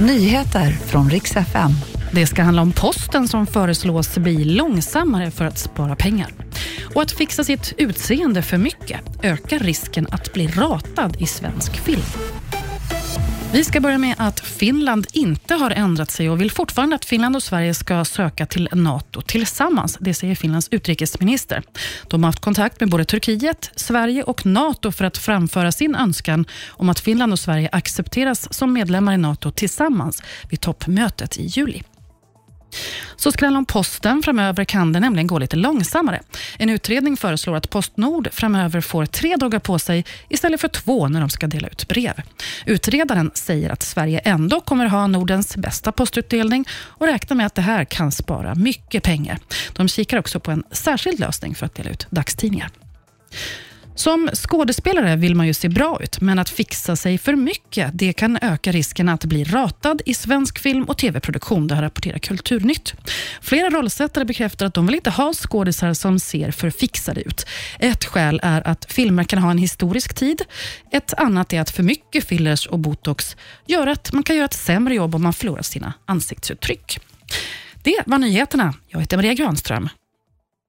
Nyheter från riks FM. Det ska handla om posten som föreslås bli långsammare för att spara pengar. Och att fixa sitt utseende för mycket ökar risken att bli ratad i svensk film. Vi ska börja med att Finland inte har ändrat sig och vill fortfarande att Finland och Sverige ska söka till NATO tillsammans. Det säger Finlands utrikesminister. De har haft kontakt med både Turkiet, Sverige och NATO för att framföra sin önskan om att Finland och Sverige accepteras som medlemmar i NATO tillsammans vid toppmötet i juli. Så ska det handla om posten. Framöver kan det nämligen gå lite långsammare. En utredning föreslår att Postnord framöver får tre dagar på sig istället för två när de ska dela ut brev. Utredaren säger att Sverige ändå kommer ha Nordens bästa postutdelning och räknar med att det här kan spara mycket pengar. De kikar också på en särskild lösning för att dela ut dagstidningar. Som skådespelare vill man ju se bra ut, men att fixa sig för mycket det kan öka risken att bli ratad i svensk film och tv-produktion. Det här rapporterar Kulturnytt. Flera rollsättare bekräftar att de vill inte ha skådisar som ser för fixade ut. Ett skäl är att filmer kan ha en historisk tid. Ett annat är att för mycket fillers och botox gör att man kan göra ett sämre jobb om man förlorar sina ansiktsuttryck. Det var nyheterna. Jag heter Maria Granström.